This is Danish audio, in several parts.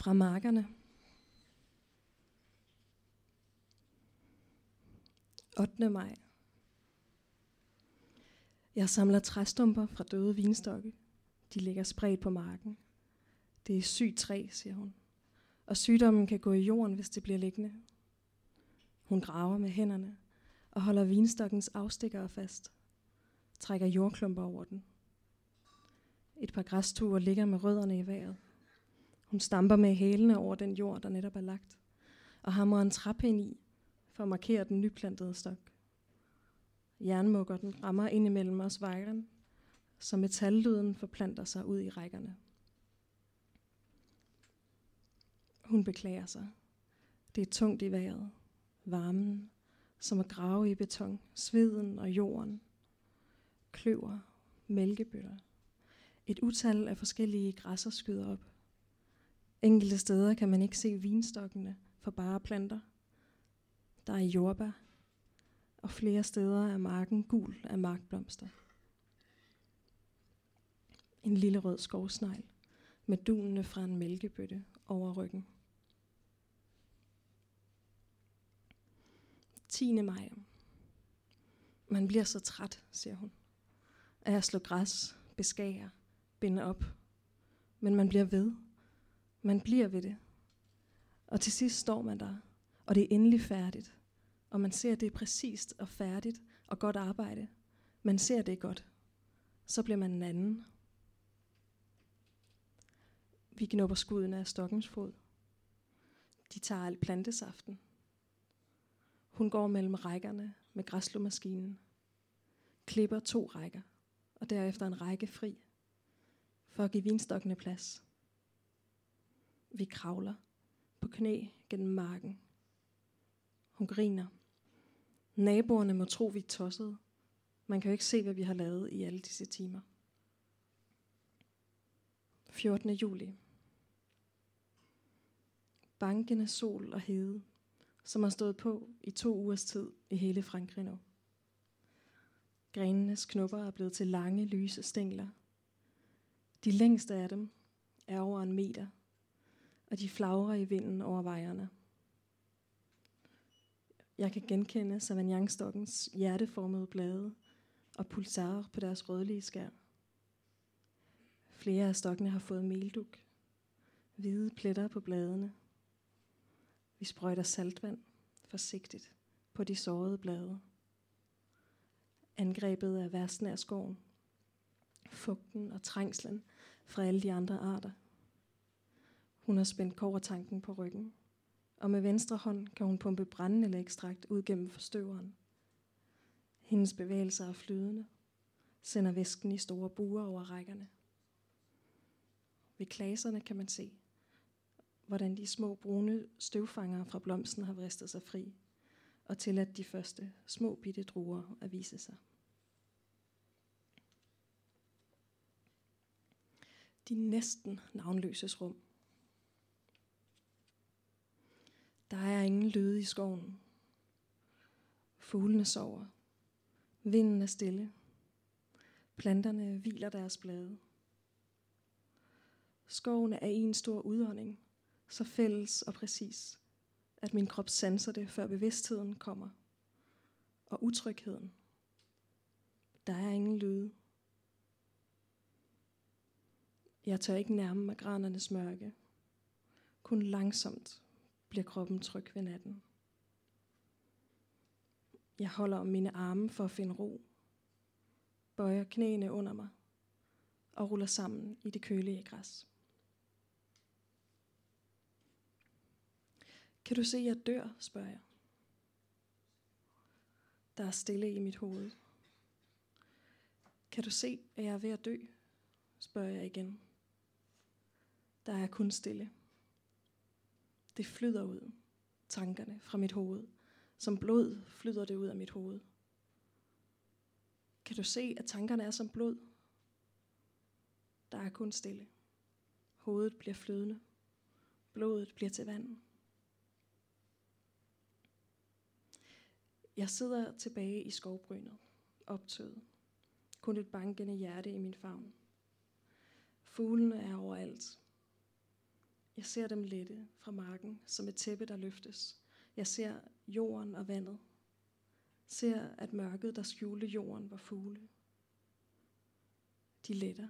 Fra markerne. 8. maj. Jeg samler træstumper fra døde vinstokke. De ligger spredt på marken. Det er sygt træ, siger hun. Og sygdommen kan gå i jorden, hvis det bliver liggende. Hun graver med hænderne og holder vinstokkens afstikkere fast. Trækker jordklumper over den. Et par græstuer ligger med rødderne i vejret. Hun stamper med hælene over den jord, der netop er lagt, og hamrer en træpind i for at markere den nyplantede stok. Jernmukker den rammer ind imellem os vejren, så metallyden forplanter sig ud i rækkerne. Hun beklager sig. Det er tungt i vejret. Varmen, som at grave i beton, sveden og jorden. Kløver, mælkebøtter. Et utal af forskellige græsser skyder op. Enkelte steder kan man ikke se vinstokkene for bare planter. Der er jordbær, og flere steder er marken gul af markblomster. En lille rød skovsnegl med dunene fra en mælkebøtte over ryggen. 10. maj. Man bliver så træt, siger hun, af at slå græs, beskære, binde op. Men man bliver ved. Man bliver ved det. Og til sidst står man der, og det er endelig færdigt. Og man ser, at det er præcist og færdigt og godt arbejde. Man ser, det er godt. Så bliver man en anden. Vi knupper skuden af stokkens fod. De tager alt plantesaften. Hun går mellem rækkerne med græslomaskinen. Klipper to rækker, og derefter en række fri, for at give vinstokkene plads. Vi kravler på knæ gennem marken. Hun griner. Naboerne må tro, vi er tossede. Man kan jo ikke se, hvad vi har lavet i alle disse timer. 14. juli. Bankende sol og hede, som har stået på i to ugers tid i hele Frankrig nu. Grenenes knopper er blevet til lange, lyse stængler. De længste af dem er over en meter, og de flagrer i vinden over vejerne. Jeg kan genkende savagninstokkens hjerteformede blade og pulsarer på deres rødlige skær. Flere af stokkene har fået melduk, hvide pletter på bladene. Vi sprøjter saltvand forsigtigt på de sårede blade. Angrebet af værsten af skoven, fugten og trængslen fra alle de andre arter. Hun har spændt kovertanken på ryggen og med venstre hånd kan hun pumpe brændende ekstrakt ud gennem forstøveren. Hendes bevægelser er flydende, sender væsken i store buer over rækkerne. Ved klaserne kan man se, hvordan de små brune støvfangere fra blomsten har vristet sig fri og tilladt de første små bitte druer at vise sig. De næsten navnløses rum – Der er ingen lyde i skoven. Fuglene sover. Vinden er stille. Planterne hviler deres blade. Skoven er en stor udånding, så fælles og præcis, at min krop sanser det, før bevidstheden kommer. Og utrygheden. Der er ingen lyde. Jeg tør ikke nærme mig granernes mørke. Kun langsomt bliver kroppen tryg ved natten. Jeg holder om mine arme for at finde ro, bøjer knæene under mig og ruller sammen i det kølige græs. Kan du se, at jeg dør, spørger jeg. Der er stille i mit hoved. Kan du se, at jeg er ved at dø? spørger jeg igen. Der er kun stille. Det flyder ud, tankerne fra mit hoved. Som blod flyder det ud af mit hoved. Kan du se, at tankerne er som blod? Der er kun stille. Hovedet bliver flydende. Blodet bliver til vand. Jeg sidder tilbage i skovbrynet, optøet. Kun et bankende hjerte i min favn. Fuglene er overalt. Jeg ser dem lette fra marken, som et tæppe, der løftes. Jeg ser jorden og vandet. Ser, at mørket, der skjulte jorden, var fugle. De letter.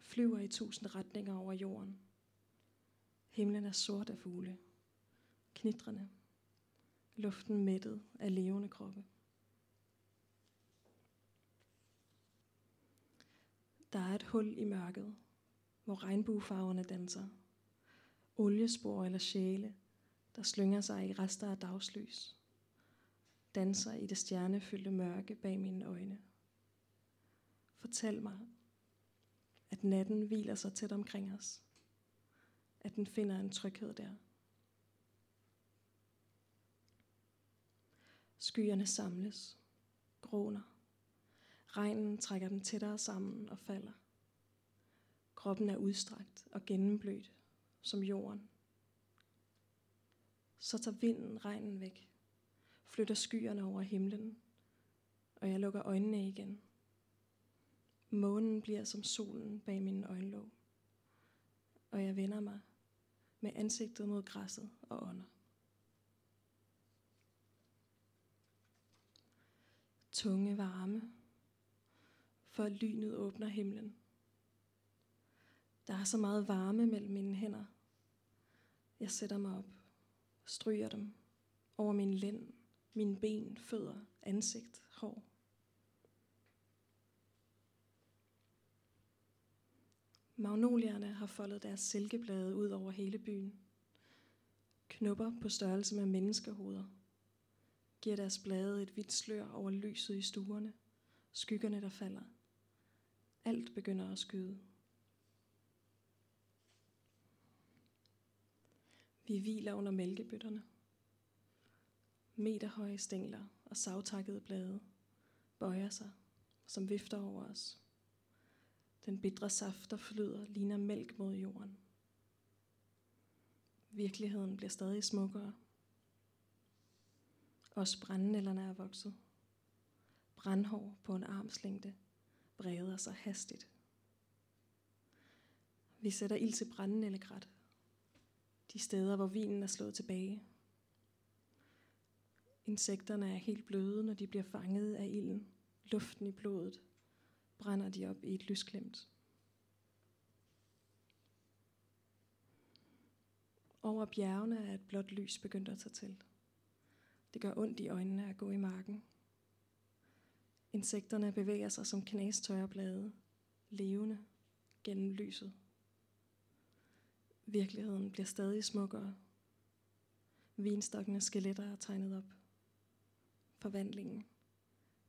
Flyver i tusind retninger over jorden. Himlen er sort af fugle. Knitrende. Luften mættet af levende kroppe. Der er et hul i mørket, hvor regnbuefarverne danser. Oliespor eller sjæle, der slynger sig i rester af dagslys. Danser i det stjernefyldte mørke bag mine øjne. Fortæl mig, at natten hviler sig tæt omkring os. At den finder en tryghed der. Skyerne samles, gråner. Regnen trækker dem tættere sammen og falder. Kroppen er udstrakt og gennemblødt, som jorden. Så tager vinden regnen væk, flytter skyerne over himlen, og jeg lukker øjnene igen. Månen bliver som solen bag mine øjenlåg, og jeg vender mig med ansigtet mod græsset og ånder. Tunge varme, for lynet åbner himlen. Der er så meget varme mellem mine hænder. Jeg sætter mig op, stryger dem over min lænd, mine ben, fødder, ansigt, hår. Magnolierne har foldet deres silkeblade ud over hele byen. Knupper på størrelse med menneskehoveder giver deres blade et hvidt slør over lyset i stuerne, skyggerne der falder. Alt begynder at skyde. Vi hviler under mælkebøtterne. Meterhøje stængler og savtakkede blade bøjer sig, som vifter over os. Den bitre saft, der flyder, ligner mælk mod jorden. Virkeligheden bliver stadig smukkere. Også brændenælderne er vokset. Brandhår på en armslængde breder sig hastigt. Vi sætter ild til brændnældegræt. De steder, hvor vinen er slået tilbage. Insekterne er helt bløde, når de bliver fanget af ilden. Luften i blodet brænder de op i et lysglemt. Over bjergene er et blåt lys begyndt at tage til. Det gør ondt i øjnene at gå i marken. Insekterne bevæger sig som knastørre blade, levende gennem lyset. Virkeligheden bliver stadig smukkere. Vinstokkene skeletter er tegnet op. Forvandlingen.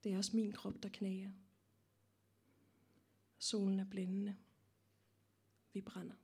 Det er også min krop, der knager. Solen er blændende. Vi brænder.